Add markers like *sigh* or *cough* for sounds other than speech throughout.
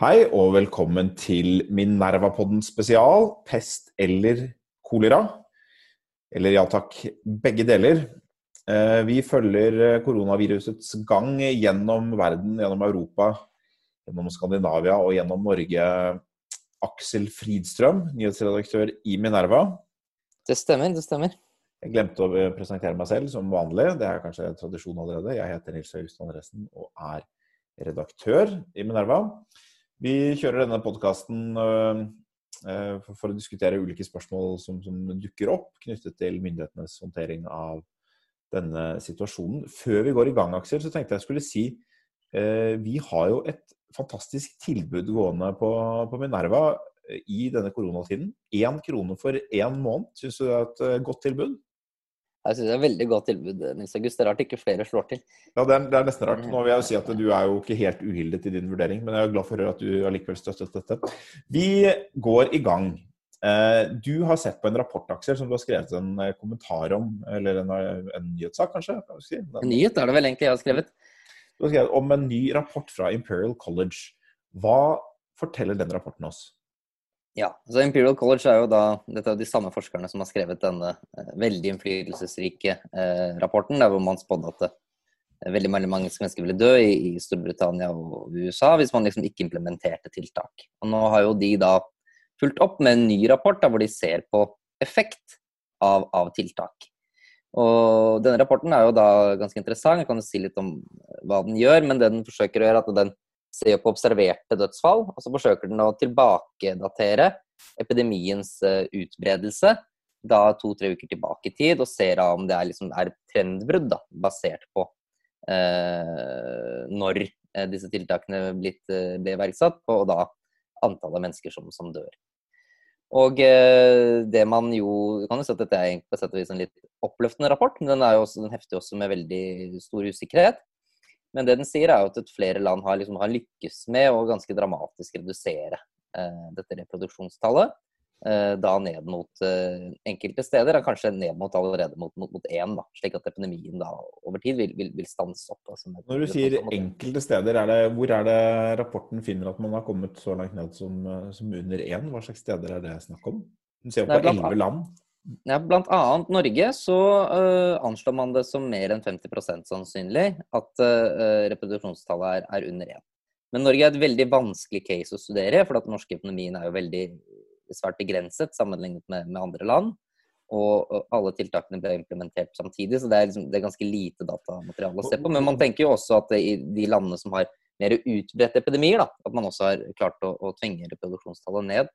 Hei og velkommen til Minerva-podden spesial, pest eller kolera. Eller ja takk, begge deler. Eh, vi følger koronavirusets gang gjennom verden, gjennom Europa, gjennom Skandinavia og gjennom Norge. Aksel Fridstrøm, nyhetsredaktør i Minerva. Det stemmer, det stemmer. Jeg glemte å presentere meg selv som vanlig. Det er kanskje tradisjon allerede. Jeg heter Nils August Andresen og er redaktør i Minerva. Vi kjører denne podkasten øh, øh, for å diskutere ulike spørsmål som, som, dukker opp knyttet til myndighetenes håndtering av denne situasjonen. Før vi går i gang, Aksel, så tenkte jeg skulle si øh, vi har jo et fantastisk tilbud gående på, på Minerva i denne koronatiden. Én krone for én måned. Syns du det er et godt tilbud? Jeg synes det er et veldig godt tilbud. Nils August. Det er rart ikke flere slår til. Ja, det er, det er, nesten rart. Nå vil jeg jo si at Du er jo ikke helt uhildet i din vurdering, men jeg er glad for å høre at du allikevel støttet dette. Vi går i gang. Eh, du har sett på en rapport Aksel, som du har skrevet en eh, kommentar om, eller en, en nyhetssak, kanskje? Kan Si. En nyhet er det vel egentlig jeg har skrevet. Du har skrevet om en ny rapport fra Imperial College. Hva forteller den rapporten oss? Ja, så Imperial College er jo da Dette er de samme forskerne som har skrevet denne eh, veldig innflytelsesrike eh, rapporten, der hvor man spådde at eh, veldig mange mennesker ville dø i, i, Storbritannia og USA hvis man liksom ikke implementerte tiltak. Og Nå har jo de da fulgt opp med en ny rapport der hvor de ser på effekt av, av tiltak. Og Denne rapporten er jo da ganske interessant. Jeg kan jo si litt om eh, hva den gjør. Men det den forsøker å gjøre, er at den ser på observerte dødsfall, og så forsøker den å tilbakedatere epidemiens uh, utbredelse da to-tre uker tilbake i tid, og ser om det er, liksom, er trendbrudd da, basert på eh, når uh, disse tiltakene blitt, ble iverksatt, og da antallet mennesker som, som dør. Og det man jo kan jo si at Dette er på sett og vis en litt oppløftende rapport, men den, er jo også, den hefter også med veldig stor usikkerhet. Men det den sier, er jo at flere land har, liksom, har lykkes med å ganske dramatisk redusere eh, dette reproduksjonstallet. Eh, da ned mot eh, enkelte steder, er kanskje ned mot allerede mot, mot, mot én, da, slik at epidemien da over tid vil, vil, vil stanse opp. Altså, Når du sier enkelte steder, er det, hvor er det rapporten finner at man har kommet så langt ned som, som under én? Hva slags steder er det snakk om? Du ser jo på elleve land. Ja, blant annet Norge så uh, anslår man det som mer enn 50% sannsynlig at uh, reproduksjonstallet er, er under 1. Men Norge er et veldig vanskelig case å studere, for den norske økonomien er jo veldig svært begrenset sammenlignet med, med andre land. Og, alle tiltakene ble implementert samtidig, så det er, liksom, det er, ganske lite datamateriale å se på. Men man tenker jo også at i de landene som har mer utbredte epidemier, da, at man også har klart å, å tvinge reproduksjonstallet ned.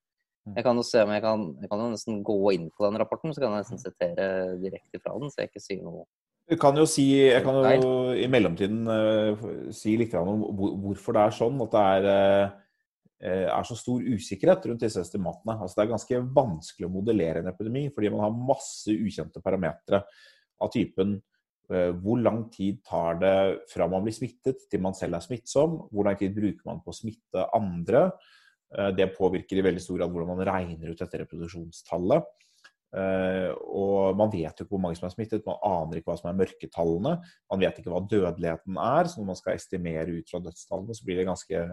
Jeg kan jo se om jeg kan, jeg kan jo nesten gå inn på den rapporten, så kan jeg nesten sitere direkte fra den, så jeg ikke sier noe du kan jo si, Jeg kan jo i mellomtiden uh, si litt om hvorfor det er sånn at det er, uh, er, så stor usikkerhet rundt disse estimatene. Altså Det er ganske vanskelig å modellere en epidemi fordi man har masse ukjente parametere av typen hvor lang tid tar det fra man blir smittet til man selv er smittsom? Hvor lang tid bruker man på å smitte andre? Eh, det påvirker i veldig stor grad hvordan man regner ut dette reproduksjonstallet. Eh, og man vet jo ikke hvor mange som er smittet, man aner ikke hva som er mørketallene. Man vet ikke hva dødeligheten er, så når man skal estimere ut fra dødstallene, så blir det ganske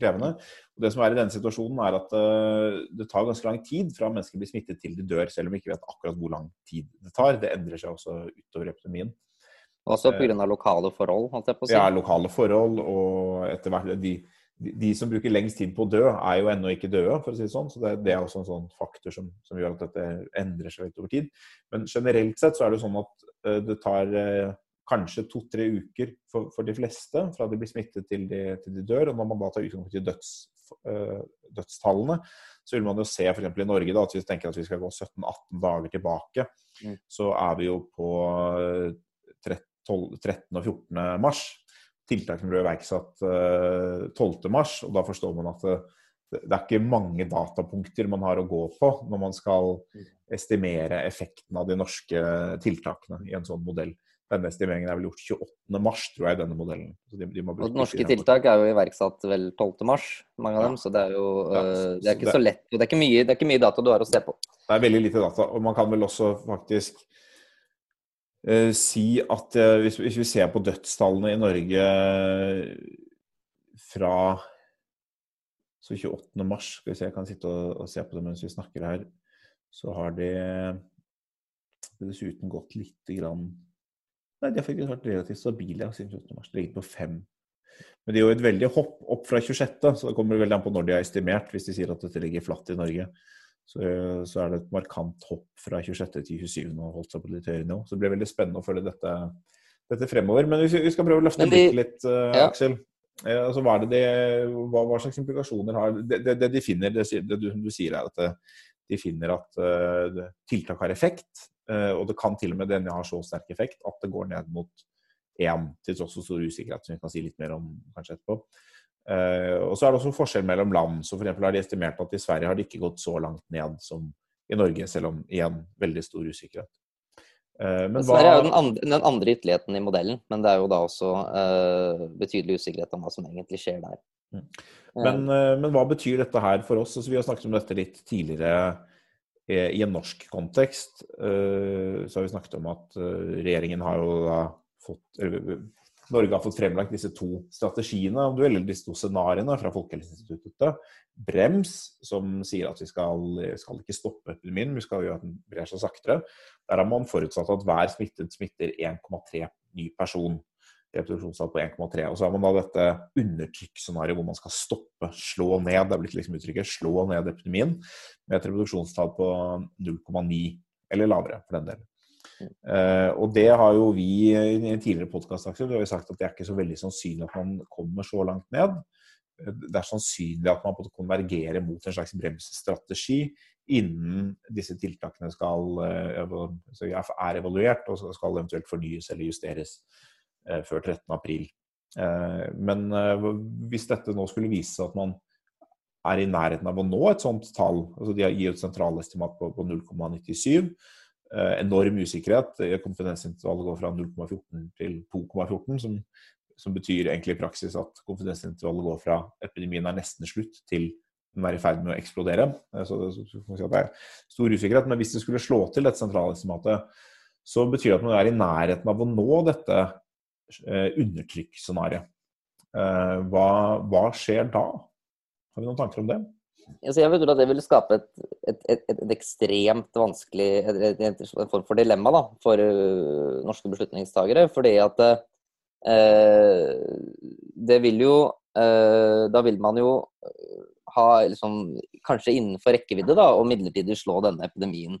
krevende. Og det som er i denne situasjonen, er at eh, det tar ganske lang tid fra mennesker blir smittet til de dør, selv om vi ikke vet akkurat hvor lang tid det tar. Det endrer seg også utover epidemien. Også pga. lokale forhold, holdt jeg på å si. Ja, lokale forhold og etter hvert de de, som bruker lengst tid på å dø, er jo ennå ikke døde, for å si det sånn. Så det, det er også en sånn faktor som, som, gjør at dette endrer seg litt over tid. Men generelt sett så er det sånn at uh, det tar uh, kanskje to-tre uker for, for, de fleste fra de blir smittet til de, til de dør. Og når man da tar utgangspunkt i døds, uh, dødstallene, så vil man jo se f.eks. i Norge da, at hvis vi tenker at vi skal gå 17-18 dager tilbake, mm. så er vi jo på 13, 13 og 14. mars tiltakene ble iverksatt 12.3, eh, og da forstår man at det, det, er ikke mange datapunkter man har å gå på når man skal estimere effekten av de norske tiltakene i en sånn modell. Denne estimeringen er vel gjort 28.3, tror jeg, i denne modellen. De, de og norske tiltak er jo iverksatt vel 12.3, mange av dem. Så det er jo ja, eh, det er ikke det, så lett. Det er ikke, mye, det er ikke mye data du har å se på. Det er veldig lite data. Og man kan vel også faktisk eh, si at eh, hvis, hvis, vi ser på dødstallene i Norge fra Så 28. mars, skal vi se, jeg kan sitte og, og se på det mens vi snakker her, så har de dessuten gått lite grann Nei, de har faktisk vært relativt stabile siden 28. mars. De ligger på fem. Men det er jo et veldig hopp opp fra 26., så det kommer veldig an på når de har estimert. Hvis de sier at dette ligger flatt i Norge, så, så er det et markant hopp fra 26. til 27. og holdt seg på litt høyere nivå. Så det blir veldig spennende å følge dette, dette fremover. Men vi, vi skal prøve å løfte blikket litt, uh, ja. Aksel. Eh, altså, hva, de, hva, hva, slags implikasjoner har Det, det, det de finner, det, det du, du, sier er at de finner at uh, tiltak har effekt. Uh, og det kan til og med denne ha så sterk effekt at det går ned mot én, til tross for stor usikkerhet, som vi kan si litt mer om kanskje etterpå. Uh, og så er det også forskjell mellom land. så for har de estimert at i Sverige har det ikke gått så langt ned som i Norge, selv om igjen veldig stor usikkerhet. Men hva... Sverige er jo den andre, den andre, ytterligheten i modellen, men det er jo da også uh, betydelig usikkerhet om hva som egentlig skjer der. Mm. Men, men, hva betyr dette her for oss? Altså, vi har snakket om dette litt tidligere i en norsk kontekst. Så har vi snakket om at regjeringen har jo da fått Norge har fått fremlagt disse to strategiene om du eller disse to scenarioene fra Folkehelseinstituttet. Brems, som sier at vi skal, skal ikke stoppe epidemien, vi skal gjøre at den brer seg saktere. Der har man forutsatt at hver smittet smitter 1,3 ny person. Reproduksjonstall på 1,3. Og så har man da dette undertrykksscenarioet hvor man skal stoppe, slå ned, det er blitt liksom uttrykket, slå ned epidemien med et reproduksjonstall på 0,9 eller lavere, for den del. Uh, og det har jo vi i en tidligere podkast sagt at det er ikke så veldig sannsynlig at man kommer så langt ned. Det er sannsynlig at man konvergerer mot en slags bremsstrategi innen disse tiltakene skal, uh, er evaluert og skal eventuelt fornyes eller justeres uh, før 13.4. Men hvis dette nå skulle vise seg at man er i nærheten av å nå et sånt tall, altså de gir et sentralestimat på, på 0,97 Eh, enorm usikkerhet. Konfidensintervallet går fra 0,14 til 2,14, som, som, betyr egentlig i praksis at konfidensintervallet går fra epidemien er nesten slutt til den er i ferd med å eksplodere. Eh, så det, så det er stor usikkerhet. Men hvis det skulle slå til dette sentralestimatet, så betyr det at man er i nærheten av å nå dette eh, undertrykksscenarioet. Eh, hva, hva skjer da? Har vi noen tanker om det? Altså jeg tror at det ville skape et, et, et, et ekstremt vanskelig En form for dilemma da, for uh, norske beslutningstagere. Fordi at uh, det vil jo uh, Da vil man jo ha liksom, Kanskje innenfor rekkevidde da, og midlertidig slå denne epidemien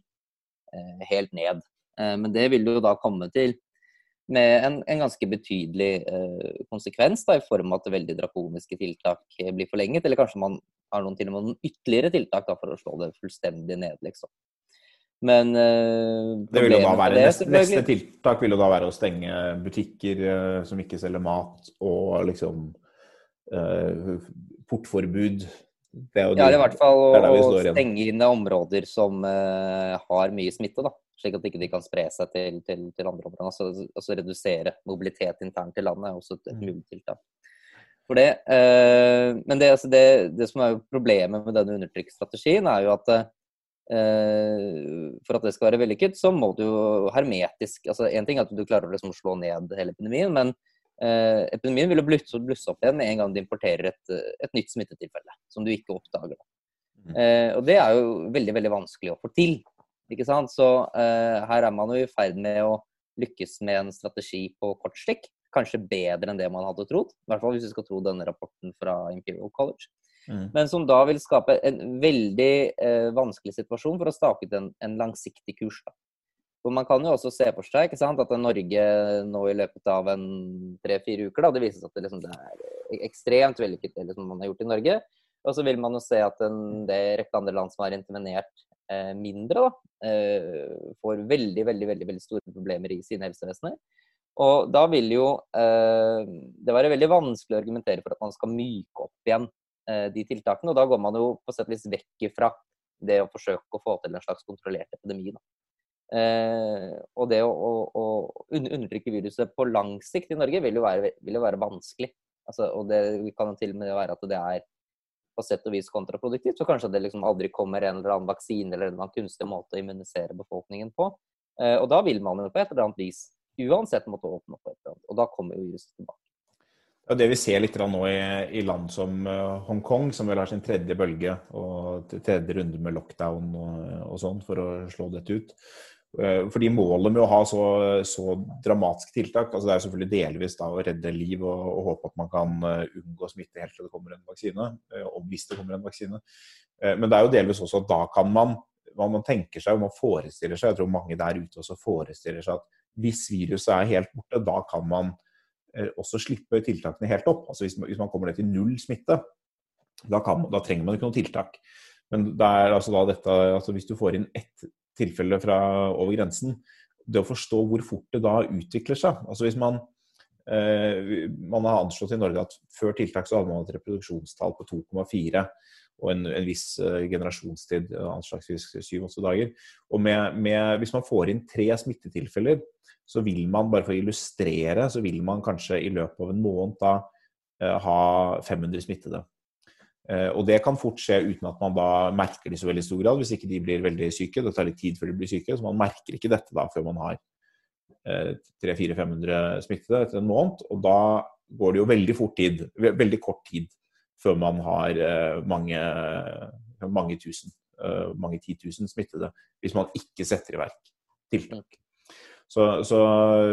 helt ned. men det vil jo da komme til med en, en ganske betydelig konsekvens da, i form av at veldig drakoniske tiltak blir forlenget. Eller kanskje man har noen til og med noen ytterligere tiltak da, for å slå det fullstendig ned, liksom. Men uh, det vil jo da være, det, neste, neste, tiltak vil jo da være å stenge butikker uh, som ikke selger mat, og liksom uh, portforbud. Det er jo ja, i hvert fall å stenge inn områder som har mye smitte, da. Slik at de ikke kan spre seg til, til, til andre områder. Altså, altså, redusere mobilitet internt i landet er også et, et mm. mulig tiltak for det. Eh, men det, altså det, det, som er problemet med denne undertrykksstrategien, er jo at eh, for at det skal være vellykket, så må du jo hermetisk altså En ting er at du klarer å liksom slå ned hele epidemien, men eh, epidemien vil jo blusse, blusse, opp igjen med en gang du importerer et, et nytt smittetilfelle som du ikke oppdager. Mm. og det er jo veldig veldig vanskelig å få til. ikke sant? Så her er man jo i ferd med å lykkes med en strategi på kort stikk kanskje bedre enn det man hadde trodd. I hvert fall hvis vi skal tro denne rapporten fra Imperial College. Mm. Men som da vil skape en veldig eh, vanskelig situasjon for å stake ut en, en langsiktig kurs. Da. For Man kan jo også se for seg sant, at Norge nå i løpet av en tre-fire uker da, Det viser seg at det, liksom, det er ekstremt vellykket det liksom, man har gjort i Norge. Og så vil man jo se at en rekke andre land som har intervenert eh, mindre, da, eh, får veldig, veldig, veldig, veldig store problemer i sine helsevesener. Og da vil jo eh, det være veldig vanskelig å argumentere for at man skal myke opp igjen eh, de tiltakene. Og da går man jo på sett og vis vekk ifra det å forsøke å få til en slags kontrollert epidemi. Eh, og det å, å, å, undertrykke viruset på lang sikt i Norge vil jo være, vil jo være vanskelig. Altså, og det kan jo til og med være at det er på sett og vis kontraproduktivt. Så kanskje det liksom aldri kommer en eller annen vaksine eller en eller annen kunstig måte å immunisere befolkningen på. Eh, og da vil man jo på et eller annet vis uansett måtte åpne opp et. Og da kommer jo viruset tilbake. Ja, det vi ser litt nå i, i land som Hongkong, som vel har sin tredje bølge og tredje runde med lockdown og, og sånn for å slå dette ut. Eh, fordi målet med å ha så, så dramatiske tiltak altså Det er selvfølgelig delvis da å redde liv og, og håpe at man kan eh, unngå smitte helt til det kommer en vaksine. Eh, og hvis det kommer en vaksine. Men det er jo delvis også at da kan man man tenker seg og man forestiller seg, jeg tror mange der ute også forestiller seg at hvis viruset er helt borte, da kan man også slippe tiltakene helt opp. Altså hvis man, hvis man kommer ned til null smitte, da, kan, da, trenger man ikke noe tiltak. Men det er altså da dette, altså hvis du får inn ett tilfelle fra over grensen. Det å forstå hvor fort det da utvikler seg. Altså hvis man, eh, man har anslått i Norge at før tiltak så hadde man et reproduksjonstall på 2,4 og en, en, viss uh, generasjonstid, anslagsvis 7-8 dager. Og med, med, hvis man får inn tre smittetilfeller, så vil man, bare for å illustrere, så vil man kanskje i løpet av en måned da uh, ha 500 smittede. Eh, og det kan fort skje uten at man da merker det i så veldig stor grad, hvis ikke de blir veldig syke. Det tar litt tid før de blir syke, så man merker ikke dette da før man har 300-400-500 eh, smittede etter en måned. Og da går det jo veldig tid, veldig kort tid, før man har eh, mange, mange tusen, mange titusen smittede, hvis man ikke setter i verk tiltak. Så, så,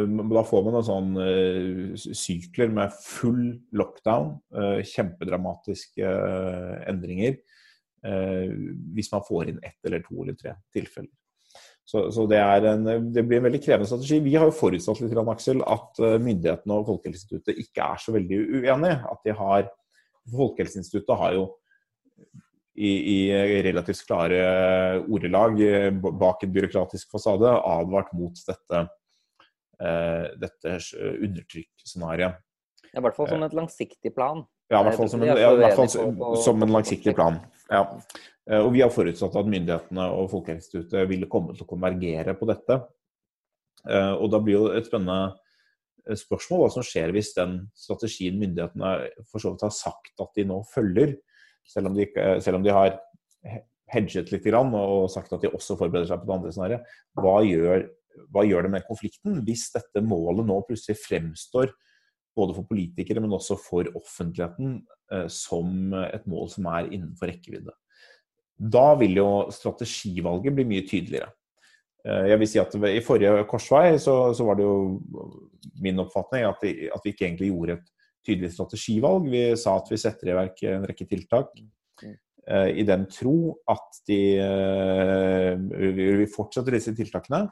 da får man noen sånne uh, sykler med full lockdown, kjempedramatiske endringer, hvis man får inn ett eller to eller tre tilfeller. Så, så det, en, det, blir en veldig krevende strategi. Vi har jo forutsatt litt, Aksel, at myndighetene og Folkehelseinstituttet ikke er så veldig uenige. At de har, Folkehelseinstituttet har jo i, i, relativt klare ordelag eh, bak en byråkratisk fasade advart mot dette, uh, dette undertrykksscenarioet. I hvert fall som et langsiktig plan. Ja, i hvert fall som en, ja, fall som en langsiktig plan. Ja. Og vi har forutsatt at myndighetene og Folkehelseinstituttet ville komme til å konvergere på dette. Og da blir jo et spennende spørsmål hva som skjer hvis den strategien myndighetene for så vidt har sagt at de nå følger, selv om de, selv om de har hedget litt og sagt at de også forbereder seg på det andre scenarioet. Hva, hva, gjør det med konflikten hvis dette målet nå plutselig fremstår både for politikere, men også for offentligheten eh, som et mål som er innenfor rekkevidde? Da vil jo strategivalget bli mye tydeligere. Eh, jeg vil si at I forrige korsvei så, så var det jo min oppfatning at, vi, at vi ikke egentlig gjorde et tydelig strategivalg. Vi sa at vi setter i verk en rekke tiltak uh, i den tro at de uh, Vi fortsetter disse tiltakene.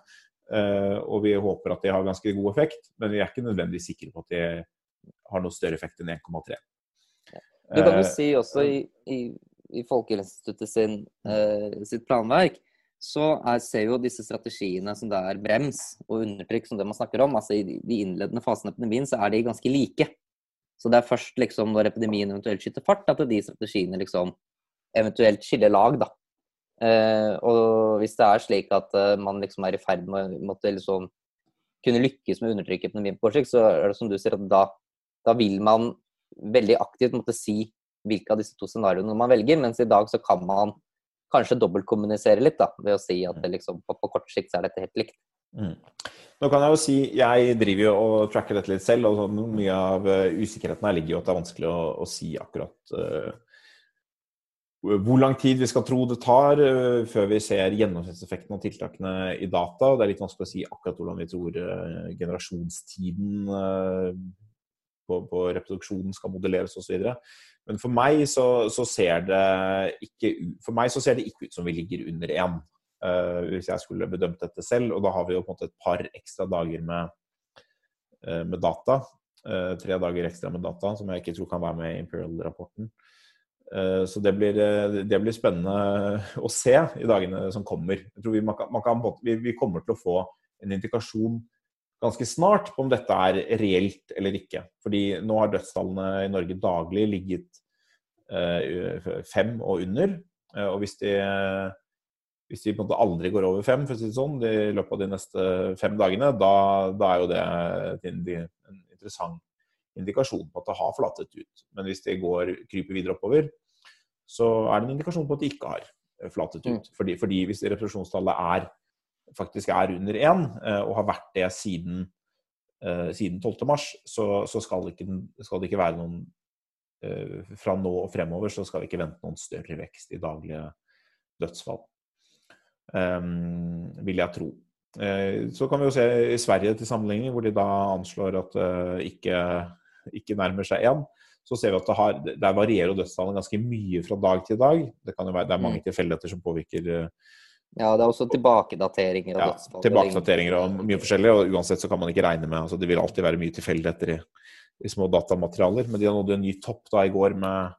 Uh, og vi håper at de har ganske god effekt, men vi er ikke nødvendigvis sikre på at de har noe større effekt enn 1,3. Du kan jo si også i, i, i Folkehelseinstituttet sin, sitt planverk så er, ser jo disse strategiene som det er brems og undertrykk, som det man snakker om, altså i de innledende fasene av epidemien, så er de ganske like. Så det er først liksom når epidemien eventuelt skyter fart, at de strategiene liksom eventuelt skiller lag, da. Eh, og hvis det er slik at eh, man liksom er i ferd med å måtte liksom kunne lykkes med å undertrykke epidemien på sikt, så er det som du sier at da, da vil man veldig aktivt måtte si hvilke av disse to scenarioene man velger, mens i dag så kan man kanskje dobbeltkommunisere litt da, ved å si at det liksom, på, på kort sikt så er dette helt likt. Mm. Nå kan jeg jo si, jeg driver jo og tracker dette litt selv, og sånn, mye av uh, usikkerheten her ligger jo at det er vanskelig å, å si akkurat uh, hvor lang tid vi skal tro det tar uh, før vi ser gjennomsnittseffekten av tiltakene i data. og Det er litt vanskelig å si akkurat hvordan vi tror generasjonstiden på, på, reproduksjonen skal modelleres osv. Men for meg så, så, ser det ikke, for meg så ser det ikke ut som vi ligger under én. Uh, hvis jeg skulle bedømt dette selv. Og da har vi jo på en måte et par ekstra dager med, uh, med data. Uh, tre dager ekstra med data, som jeg ikke tror kan være med i Imperial-rapporten. så det blir, det blir, spennende å se i dagene som kommer. Jeg tror vi, man kan, man kan, vi, vi kommer til å få en indikasjon ganske snart om dette er reelt eller ikke. Fordi nå har dødstallene i Norge daglig ligget fem og under. Og hvis de hvis de på en måte aldri går over fem for å si det sånn, i løpet av de neste fem dagene, da, da er jo det en, en interessant indikasjon på at det har flatet ut. Men hvis det går, kryper videre oppover, så er det en indikasjon på at det ikke har flatet ut. Mm. Fordi, fordi, hvis reproduksjonstallet er, faktisk er under én, eh, og har vært det siden uh, siden 12.3, så, så skal, det ikke, skal, det ikke, være noen uh, Fra nå og fremover så skal vi ikke vente noen større vekst i daglige dødsfall. Um, vil jeg tro. Så kan vi jo se i Sverige til sammenligning, hvor de da anslår at ikke, ikke nærmer seg én så ser vi at det har, der varierer dødstallene ganske mye fra dag til dag. Det, være, det er mange mm. tilfeldigheter som påvirker ja, det er også tilbakedateringer av dødsfall. Tilbakedateringer og mye forskjellig. og Uansett så kan man ikke regne med altså Det vil alltid være mye tilfeldigheter i, i, små datamaterialer. Men de har nådd en ny topp da i går med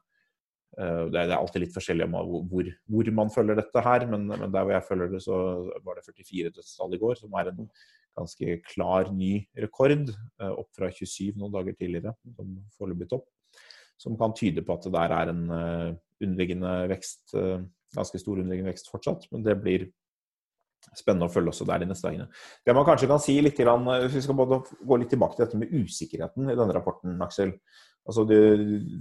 uh, det, er, alltid litt forskjellig om hvor, hvor man følger dette her, men, men, der hvor jeg følger det, så var det 44 dødsfall i går, som er en ganske klar ny rekord. Uh, opp fra 27 noen dager tidligere, som foreløpig topp. Som kan tyde på at det der er en uh, underliggende vekst ganske stor underliggende vekst fortsatt. Men det blir spennende å følge også der de neste dagene. Det man kanskje kan si litt, hvis vi skal både gå litt tilbake til dette med usikkerheten i denne rapporten, Aksel. Altså, du,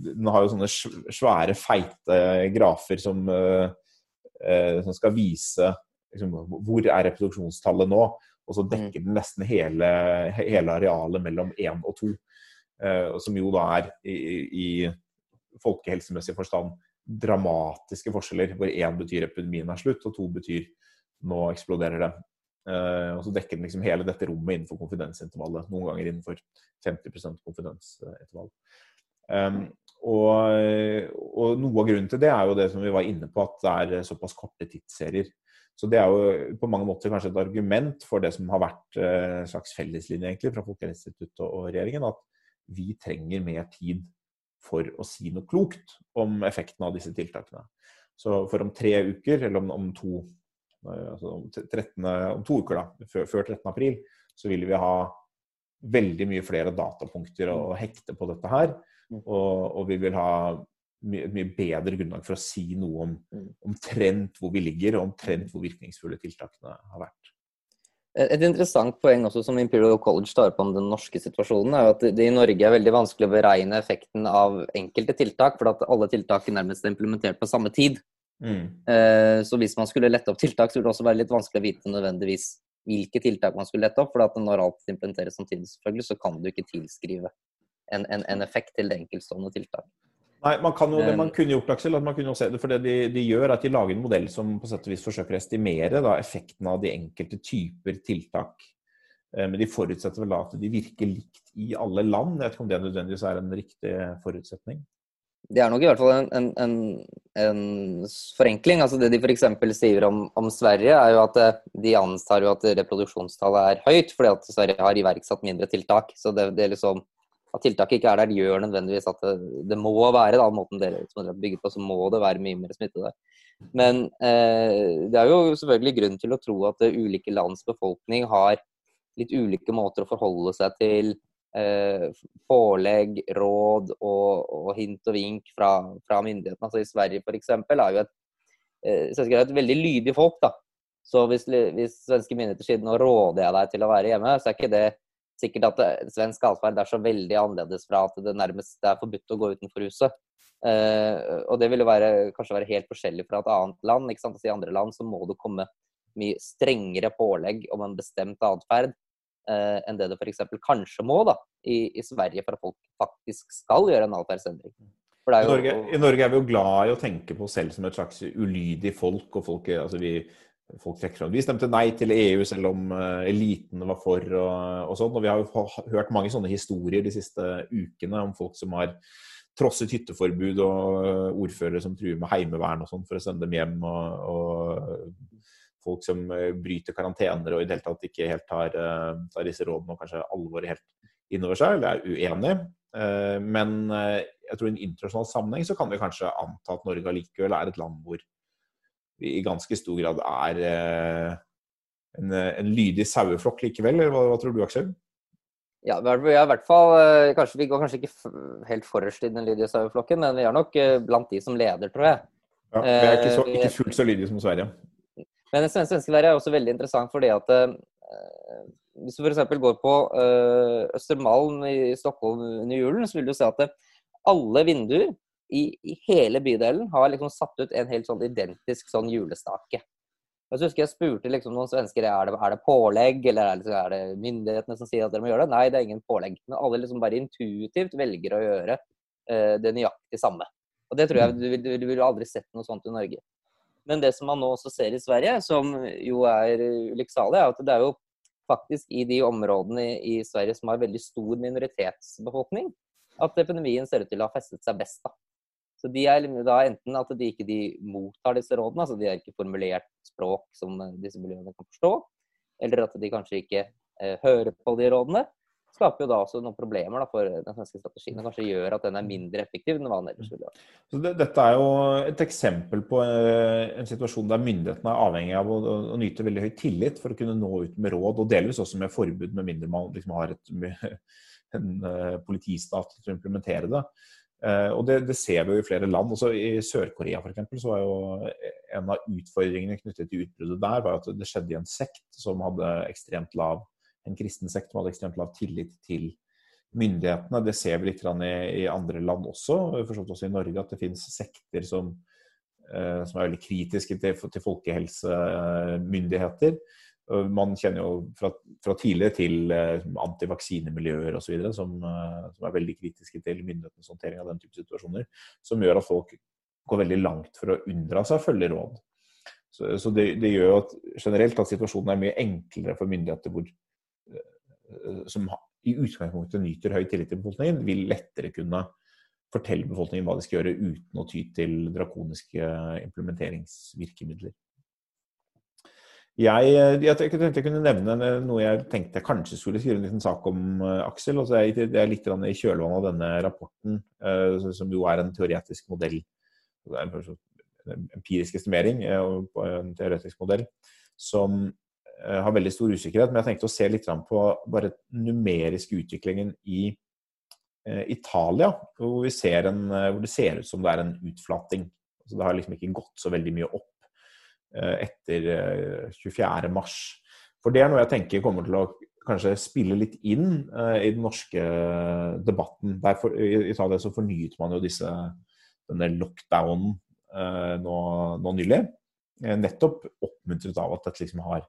den har jo sånne svære, feite grafer som, eh, som skal vise liksom, hvor er reproduksjonstallet nå. Og så dekker den nesten hele, hele arealet mellom én og to. Eh, som jo da er i, i folkehelsemessig forstand dramatiske forskjeller, hvor én betyr epidemien er slutt, og to betyr nå eksploderer det. Uh, og så dekker den liksom hele dette rommet innenfor konfidensintervallet. Noen ganger innenfor 50 konfidensintervall. Um, og, og, noe av grunnen til det er jo det som vi var inne på, at det er såpass korte tidsserier. Så det er jo på mange måter kanskje et argument for det som har vært uh, en slags felleslinje egentlig fra Folkehelseinstituttet og regjeringen, at vi trenger mer tid for å si noe klokt om effekten av disse tiltakene. Så for om tre uker, eller om, om, to, eh, altså om, 13, om to uker, da, før, før 13.4, så vil vi ha veldig mye flere datapunkter å hekte på dette her. Mm. Og, og vi vil ha et mye, bedre grunnlag for å si noe om mm. omtrent hvor vi ligger, og omtrent hvor virkningsfulle tiltakene har vært. Et interessant poeng også som Imperial College tar på om den norske situasjonen, er at det i Norge er veldig vanskelig å beregne effekten av enkelte tiltak, for at alle tiltak er nærmest implementert på samme tid. Mm. Eh, så hvis man skulle lette opp tiltak, så ville det også være litt vanskelig å vite nødvendigvis hvilke tiltak man skulle lette opp. For at når alt implementeres samtidig, selvfølgelig, så kan du ikke tilskrive en, en, en effekt til det enkeltstående tiltak. Nei, man kan jo, Det man kunne gjort, Aksel, at man kunne se det, for det de, de, gjør, er at de lager en modell som på sett og vis forsøker å estimere da, effekten av de enkelte typer tiltak. Eh, men de forutsetter vel da at de virker likt i alle land. Jeg vet ikke om det nødvendigvis er en riktig forutsetning? Det er nok i hvert fall en, en, en, en forenkling. altså Det de f.eks. sier om, om, Sverige, er jo at eh, de antar jo at reproduksjonstallet er høyt, fordi at Sverige har iverksatt mindre tiltak. Så det, det er liksom at tiltaket ikke er der, gjør nødvendigvis at det, det må være, da, måten dere som dere har bygget på, så må det være mye mer smitte der. Men eh, det er jo selvfølgelig grunn til å tro at ulike lands befolkning har litt ulike måter å forholde seg til eh, pålegg, råd og, og, hint og vink fra, fra myndighetene. Altså I Sverige f.eks. er jo et, eh, et veldig lydig folk. da. Så hvis, hvis svenske myndigheter sier nå råder jeg deg til å være hjemme, så er ikke det sikkert at det, svensk atferd er så veldig annerledes fra at det nærmest er forbudt å gå utenfor huset. Uh, og det vil jo være, kanskje være helt forskjellig fra et annet land. ikke sant? Altså, I andre land så må det komme mye strengere pålegg om en bestemt atferd uh, enn det det f.eks. kanskje må da, i, i, Sverige for at folk faktisk skal gjøre en atferdsendring. Jo, I, Norge, I, Norge, er vi jo glad i å tenke på oss selv som et slags ulydig folk. og folk, altså vi folk trekker fram. Vi stemte nei til EU selv om eliten var for og, og sånn. Og vi har jo hørt mange sånne historier de siste ukene om folk som har trosset hytteforbud og uh, ordførere som truer med heimevern og sånn for å sende dem hjem. Og, og folk som uh, bryter karantener og i det hele tatt ikke helt tar, tar disse rådene og kanskje alvoret helt innover seg, eller er uenig. Men jeg tror i en internasjonal sammenheng så kan vi kanskje anta at Norge allikevel er et land hvor i ganske stor grad er eh, en, en lydig saueflokk likevel, eller hva, hva, tror du, Aksel? Ja, vi er i hvert fall eh, kanskje, Vi går kanskje ikke helt forrest i den lydige saueflokken, men vi er nok eh, blant de som leder, tror jeg. Ja, Vi er ikke, så, ikke fullt så lydige som Sverige. Men det svenske svenskeleire er også veldig interessant fordi at hvis du f.eks. går på Østermalm i Stockholm under julen, så vil du se at alle vinduer i, i, hele bydelen har liksom satt ut en helt sånn identisk sånn julestake. Jeg husker jeg spurte liksom noen svensker er det, er det pålegg, eller er det, er det, myndighetene som sier at dere må gjøre det. Nei, det er ingen pålegg. Men alle liksom bare intuitivt velger å gjøre uh, det nøyaktig samme. Og det tror jeg du, du, du ville aldri sett noe sånt i Norge. Men det som man nå også ser i Sverige, som jo er ulykksalig, er at det er jo faktisk i de områdene i Sverige som har veldig stor minoritetsbefolkning, at epidemien ser ut til å ha festet seg best. da. Så de er da enten at de ikke de mottar disse rådene, altså de har ikke formulert språk som disse miljøene kan forstå, eller at de kanskje ikke eh, hører på de rådene, skaper jo da også noen problemer da, for den svenske strategien. Og kanskje gjør at den er mindre effektiv enn hva den ellers ville vært. Så det, Dette er jo et eksempel på en, en situasjon der myndighetene er avhengig av å, å, nyte veldig høy tillit for å kunne nå ut med råd, og delvis også med forbud, med mindre man liksom har et, *laughs* en en politistat til å implementere det. Uh, og det, det, ser vi jo i flere land. Også I Sør-Korea f.eks. så var jo en av utfordringene knyttet til utbruddet der var at det skjedde i en sekt som hadde ekstremt lav en kristen sekt som hadde ekstremt lav tillit til myndighetene. Det ser vi litt i, i andre land også, forstått også i Norge, at det finnes sekter som, eh, som er veldig kritiske til, til folkehelsemyndigheter. Man kjenner jo fra, fra tidligere til antivaksinemiljøer antivaksinemmiljøer osv. Som, eh, som er veldig kritiske til myndighetenes håndtering av den type situasjoner. Som gjør at folk går veldig langt for å unndra seg å følge råd. Så, så det, det, gjør at, generelt at situasjonen er mye enklere for myndigheter hvor Eh, som i utgangspunktet nyter høy tillit til befolkningen, vil lettere kunne fortelle befolkningen hva de skal gjøre uten å ty til drakoniske implementeringsvirkemidler. Jeg, jeg, tenkte jeg kunne nevne noe jeg tenkte jeg kanskje skulle skrive en liten sak om, eh, Aksel. Altså jeg, det er litt i kjølvannet av denne rapporten, som jo er en teoretisk modell. Det er en empirisk estimering på en teoretisk modell som Eh, har veldig stor usikkerhet. Men jeg tenkte å se litt på bare numerisk utviklingen i eh, Italia, hvor, en, eh, hvor, det ser ut som det er en utflating. Altså det har liksom ikke gått så veldig mye opp etter 24. mars. For det er noe jeg tenker kommer til å kanskje spille litt inn i den norske debatten. For, I Italia så fornyet man jo disse, denne lockdownen nå, nå nylig. Nettopp oppmuntret av at dette liksom har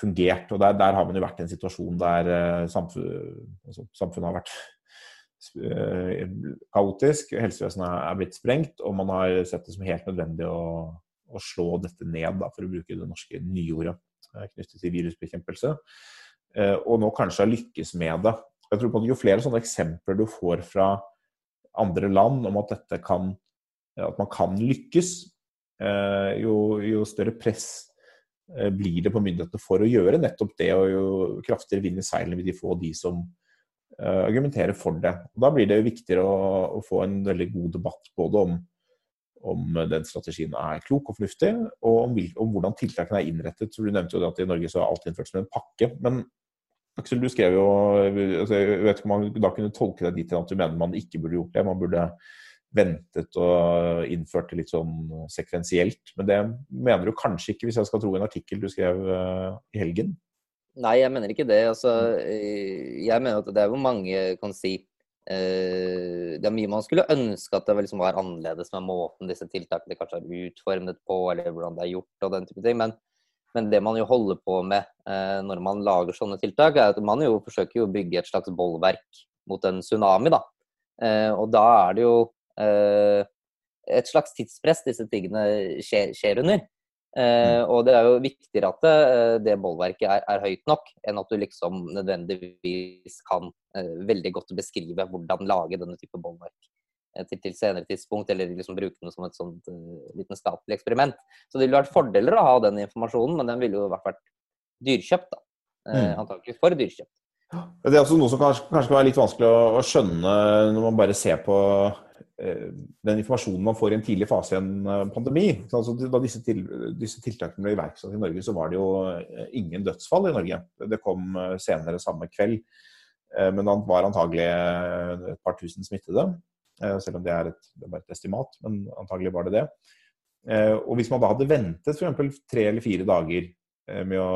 fungert. og Der, der har man jo vært i en situasjon der samfunn, altså, samfunnet har vært kaotisk, helsevesenet er blitt sprengt, og man har sett det som helt nødvendig å, å slå dette ned, da, for å bruke det norske nyordet uh, knyttet til virusbekjempelse. og nå kanskje har lykkes med det. Jeg tror på at Jo flere sånne eksempler du får fra andre land om at dette kan, at man kan lykkes, jo, jo større press Eh, blir det på myndighetene for å gjøre nettopp det, og jo kraftigere vind i seilene vil de få de som argumenterer for det. Og da blir det jo viktigere å, å, få en veldig god debatt både om, om den strategien er klok og fornuftig, og om, om, hvordan tiltakene er innrettet. Så Du nevnte jo at i Norge så er alt innført som en pakke. Men Aksel, du skrev jo altså, Jeg vet ikke om man da kunne tolke deg dit at du mener man ikke burde gjort det. Man burde ventet og innført det litt sånn sekvensielt. Men det mener du kanskje ikke, hvis jeg skal tro en artikkel du skrev uh, i helgen? Nei, jeg mener ikke det. Altså, eh, jeg mener at det er jo mange kan si Det er mye man skulle ønske at det liksom var annerledes med måten disse tiltakene kanskje er utformet på, eller hvordan det er gjort og den type ting. Men, men det man jo holder på med uh, når man lager sånne tiltak, er at man jo forsøker å bygge et slags bollverk mot en tsunami. da. og da er det jo Eh, et slags tidspress disse tingene skjer, skjer under. Uh, og det er jo viktigere at det, eh, det bollverket er, er, høyt nok, enn at du liksom nødvendigvis kan eh, veldig godt beskrive hvordan lage denne type bollverk uh, til, til, senere tidspunkt, eller liksom bruke det som et sånt vitenskapelig eksperiment. Så det ville vært fordeler å ha den informasjonen, men den ville jo vært, vært dyrkjøpt, da. Mm. Antakelig for dyrkjøpt. Det er også noe som kanskje, kanskje kan være litt vanskelig å, å skjønne når man bare ser på Eh, den informasjonen man får i en tidlig fase i en eh, pandemi. Altså, da disse, til, disse, tiltakene ble iverksatt i Norge, så var det jo eh, ingen dødsfall i Norge. Det kom senere samme kveld. Men det var antagelig et par tusen smittede. Selv om det er et, det er et estimat, men antagelig var det det. Og hvis man da hadde ventet f.eks. tre eller fire dager å,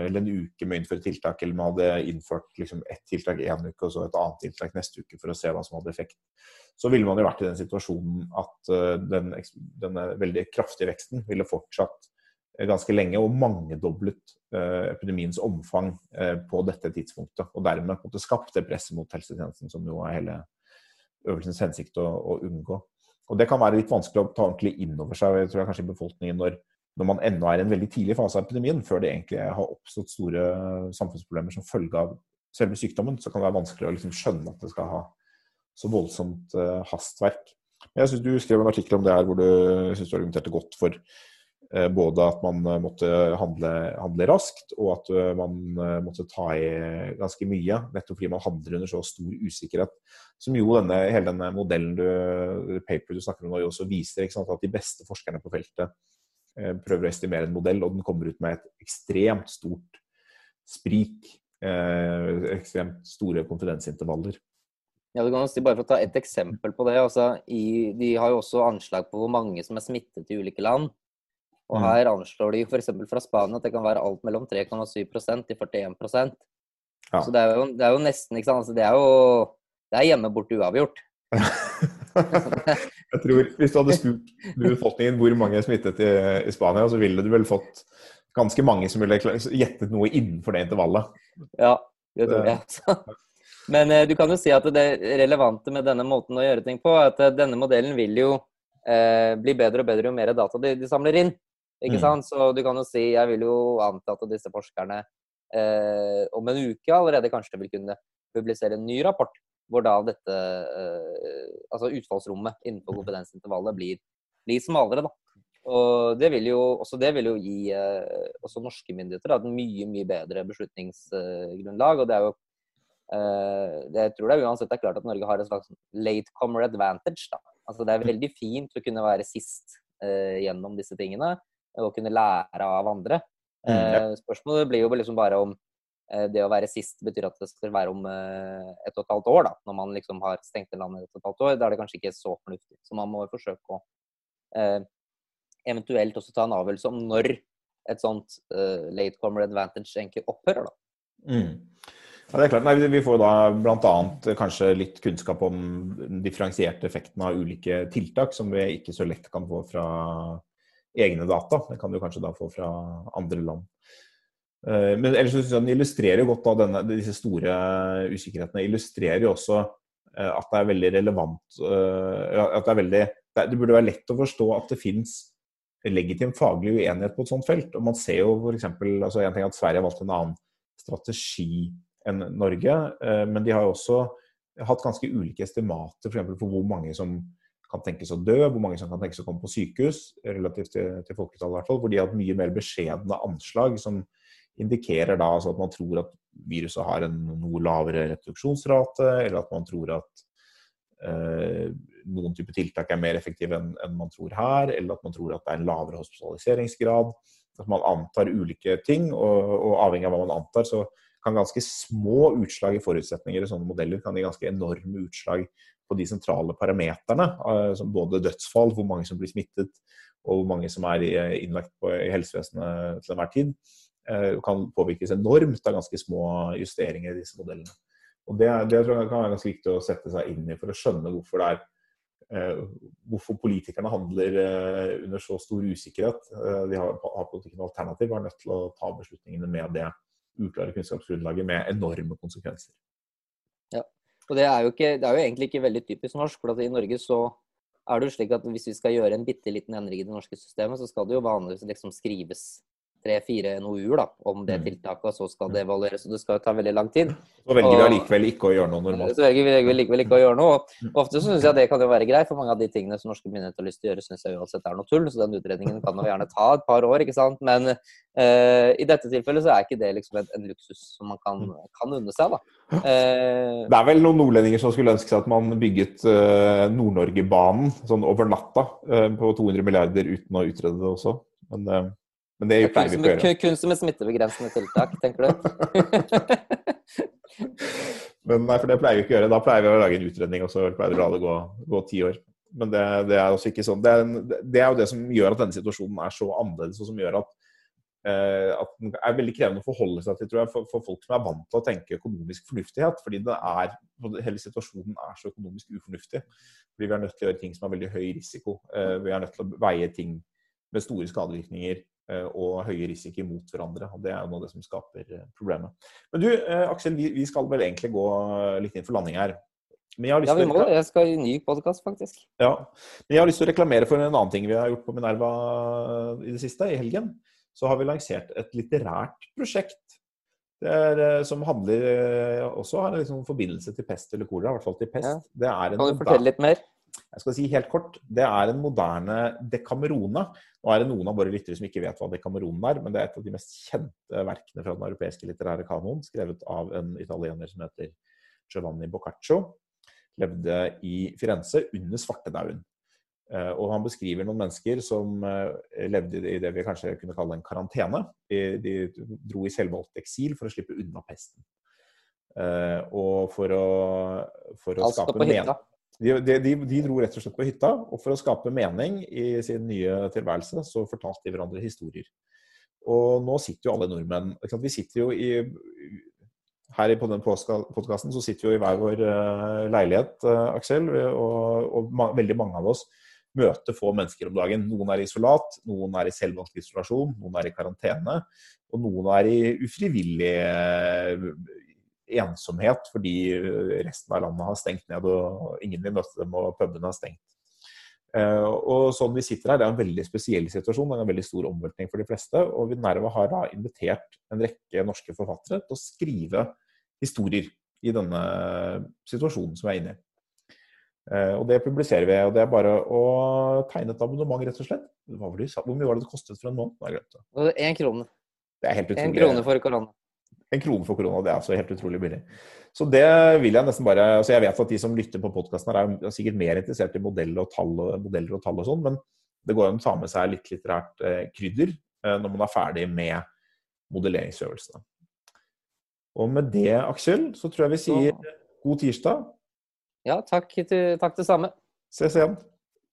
eller en uke med å innføre tiltak, eller man hadde innført liksom, ett tiltak én uke og så et annet tiltak neste uke for å se hva som hadde effekt, så ville man jo vært i den situasjonen at uh, den, denne veldig kraftige veksten ville fortsatt ganske lenge og mangedoblet epidemiens omfang på dette tidspunktet. Og dermed på skapt det presset mot helsetjenesten som jo er hele øvelsens hensikt å, å, unngå. Og Det kan være litt vanskelig å ta ordentlig inn over seg jeg tror jeg kanskje i befolkningen når, når man ennå er i en veldig tidlig fase av epidemien, før det egentlig har oppstått store samfunnsproblemer som følge av selve sykdommen, så kan det være vanskelig å liksom skjønne at det skal ha så voldsomt uh, hastverk. Jeg synes Du skrev en artikkel om det her hvor du synes du argumenterte godt for uh, både at man uh, måtte handle, handle, raskt, og at man måtte ta i ganske mye. Nettopp fordi man handler under så stor usikkerhet. Som jo denne, hele denne modellen du, paper du snakker om nå, også viser. At de beste forskerne på feltet prøver å estimere en modell, og den kommer ut med et ekstremt stort sprik. ekstremt store konfidensintervaller. Ja, du kan si Bare for å ta et eksempel på det. Altså, i, de har jo også anslag på hvor mange som er smittet i ulike land. Og mm. her anslår de f.eks. fra Spania at det kan være alt mellom 3,7% til 41 ja. Så det er, jo, det er, jo, nesten ikke sant? Altså, det er jo det er hjemme borte uavgjort. *laughs* jeg tror Hvis du hadde spurt befolkningen hvor mange er smittet i, i, Spania, så ville du vel fått ganske mange som ville gjettet noe innenfor det intervallet. Ja, det tror jeg. Altså. Men eh, du kan jo si at det relevante med denne måten å gjøre ting på, er at eh, denne modellen vil jo eh, bli bedre og bedre jo mer data de, de samler inn. Ikke mm. sant? Så du kan jo si Jeg vil jo anta at disse forskerne eh, om en uke allerede kanskje vil kunne publisere en ny rapport hvor da dette eh, Altså utfallsrommet innenfor konfidensintervallet blir, blir smalere, da. Og det vil jo, også det vil jo gi eh, også norske myndigheter da, et mye mye bedre beslutningsgrunnlag. og det er jo Uh, det, jeg tror det er uansett det er klart at Norge har et slags latecomer advantage. Da. Altså Det er veldig fint å kunne være sist gjennom disse tingene og kunne lære av andre. Uh, spørsmålet blir jo liksom bare om det å være sist betyr at det skal være om et og et halvt år. da, Når man liksom har stengt ned landet et og et halvt år. Da er det kanskje ikke så fornuftig. Så man må forsøke å eventuelt også ta en avgjørelse om når et sånt latecomer advantage egentlig opphører. da. Mm. Ja, det er klart. Nei, vi får da bl.a. kanskje litt kunnskap om den differensierte effekten av ulike tiltak, som vi ikke så lett kan få fra egne data. Det kan du kanskje da få fra andre land. Eh, men ellers synes jeg den illustrerer godt da denne, disse store usikkerhetene. illustrerer jo også eh, at det er veldig relevant eh, at det, er veldig, det burde være lett å forstå at det fins legitim faglig uenighet på et sånt felt. Og man ser jo f.eks. Altså en ting at Sverige har valgt en annen strategi enn Norge. Eh, men de har jo også hatt ganske ulike estimater for, for hvor mange som kan tenkes å dø, hvor mange som kan tenkes å komme på sykehus, relativt til, til folketallet i hvert fall. Hvor de har hatt mye mer beskjedne anslag som indikerer da altså at man tror at viruset har en noe lavere reduksjonsrate, eller at man tror at eh, noen type tiltak er mer effektive enn, en man tror her, eller at man tror at det er en lavere hospitaliseringsgrad. At man antar ulike ting, og, og avhengig av hva man antar, så kan ganske små utslag i forutsetninger i sånne modeller kan gi ganske enorme utslag på de sentrale parameterne. Eh, som både dødsfall, hvor mange som blir smittet, og hvor mange som er innlagt på, i helsevesenet til enhver tid. Eh, kan påvirkes enormt av ganske små justeringer i disse modellene. Og Det, det tror jeg kan være ganske viktig å sette seg inn i for å skjønne hvorfor det er eh, hvorfor politikerne handler under så stor usikkerhet. De har, har politikken alternativ, er nødt til å ta beslutningene med det uklare kunnskapsgrunnlaget med enorme konsekvenser. Ja, og det er, jo ikke, det er jo egentlig ikke veldig typisk norsk. for I Norge så er det jo slik at hvis vi skal gjøre en bitte liten endring i det norske systemet, så skal det jo vanligvis liksom skrives tre-fire NOU-er om det mm. tiltaket, og så skal det evalueres. og Det skal jo ta veldig lang tid. Så velger vi allikevel ikke å gjøre noe normalt. Så velger vi likevel ikke å gjøre noe. og Ofte så syns jeg det kan jo være greit, for mange av de tingene som norske myndigheter har lyst til å gjøre, syns jeg uansett er noe tull. Så den utredningen kan jo gjerne ta et par år, ikke sant. Men uh, i dette tilfellet så er ikke det liksom en, en luksus som man kan, kan unne seg, da. Uh, det er vel noen nordlendinger som skulle ønske seg at man bygget uh, Nord-Norge-banen sånn over natta på 200 milliarder uten å utrede det også. Men men det pleier vi ikke å gjøre. Kun som et smittebegrensende tiltak, tenker du? *laughs* Men nei, for det pleier vi ikke å gjøre. Da pleier vi å lage en utredning, og så pleier vi å la det gå, gå ti år. Men det, det, er også ikke sånn. Det er, det er, jo det som gjør at denne situasjonen er så annerledes, og som gjør at, eh, at den er veldig krevende å forholde seg til tror jeg, for, for, folk som er vant til å tenke økonomisk fornuftighet. Fordi det er, hele situasjonen er så økonomisk ufornuftig. Fordi vi er nødt til å gjøre ting som har veldig høy risiko. Eh, vi er nødt til å veie ting med store skadevirkninger og høye risiko mot hverandre. og Det er jo noe av det som skaper problemet. Men du, Aksel, vi, vi skal vel egentlig gå litt inn for landing her. ja, vi må. Jeg skal i ny podkast, faktisk. Ja, Men jeg har lyst til å reklamere for en annen ting vi har gjort på Minerva i det siste, i helgen. Så har vi lansert et litterært prosjekt er, eh, som handler eh, også har en liksom forbindelse til pest eller kolera, i hvert fall til pest. Ja. Det er en kan du fortelle litt mer? Jeg skal si helt kort. Det er en moderne Decamerone. Nå er det noen av våre lyttere som ikke vet hva Decamerone er, men det er et av de mest kjente verkene fra den europeiske litterære kanoen, skrevet av en italiener som heter Giovanni Boccaccio. Levde i Firenze under svartedauden. Eh, og han beskriver noen mennesker som eh, levde i det vi kanskje kunne kalle en karantene. De dro i selvvalgt eksil for å slippe unna pesten. Eh, og for å, for å skape mening de, de, de, dro rett og slett på hytta, og for å skape mening i sin nye tilværelse, så fortalte de hverandre historier. Og nå sitter jo alle nordmenn Vi sitter jo i her på den podkasten så sitter vi jo i hver vår leilighet, Aksel, og, og veldig mange av oss møter få mennesker om dagen. Noen er i isolat, noen er i selvvalgt isolasjon, noen er i karantene. Og noen er i ufrivillig eh, ensomhet fordi resten av landet har stengt ned og ingen vil møte dem og pubene har stengt. Eh, og sånn vi sitter her, Det er en veldig spesiell situasjon, det er en veldig stor omveltning for de fleste. Og Vinerva har da invitert en rekke norske forfattere til å skrive historier i denne situasjonen som vi er inne i. Eh, og det publiserer vi. og Det er bare å tegne et abonnement, rett og slett. Hvor mye var det det kostet for en måned? Én krone. Det er helt utrolig. En krone for korona. En krone for korona, det er altså helt utrolig billig. Så det vil jeg nesten bare altså Jeg vet at de som lytter på podkasten er sikkert mer interessert i modeller og tall, modeller og, tall og sånn, men det går an å ta med seg litt litterært eh, krydder eh, når man er ferdig med modelleringsøvelsene. Og med det, Aksel, så tror jeg vi sier god tirsdag. Ja, takk, takk det samme. Ses igjen.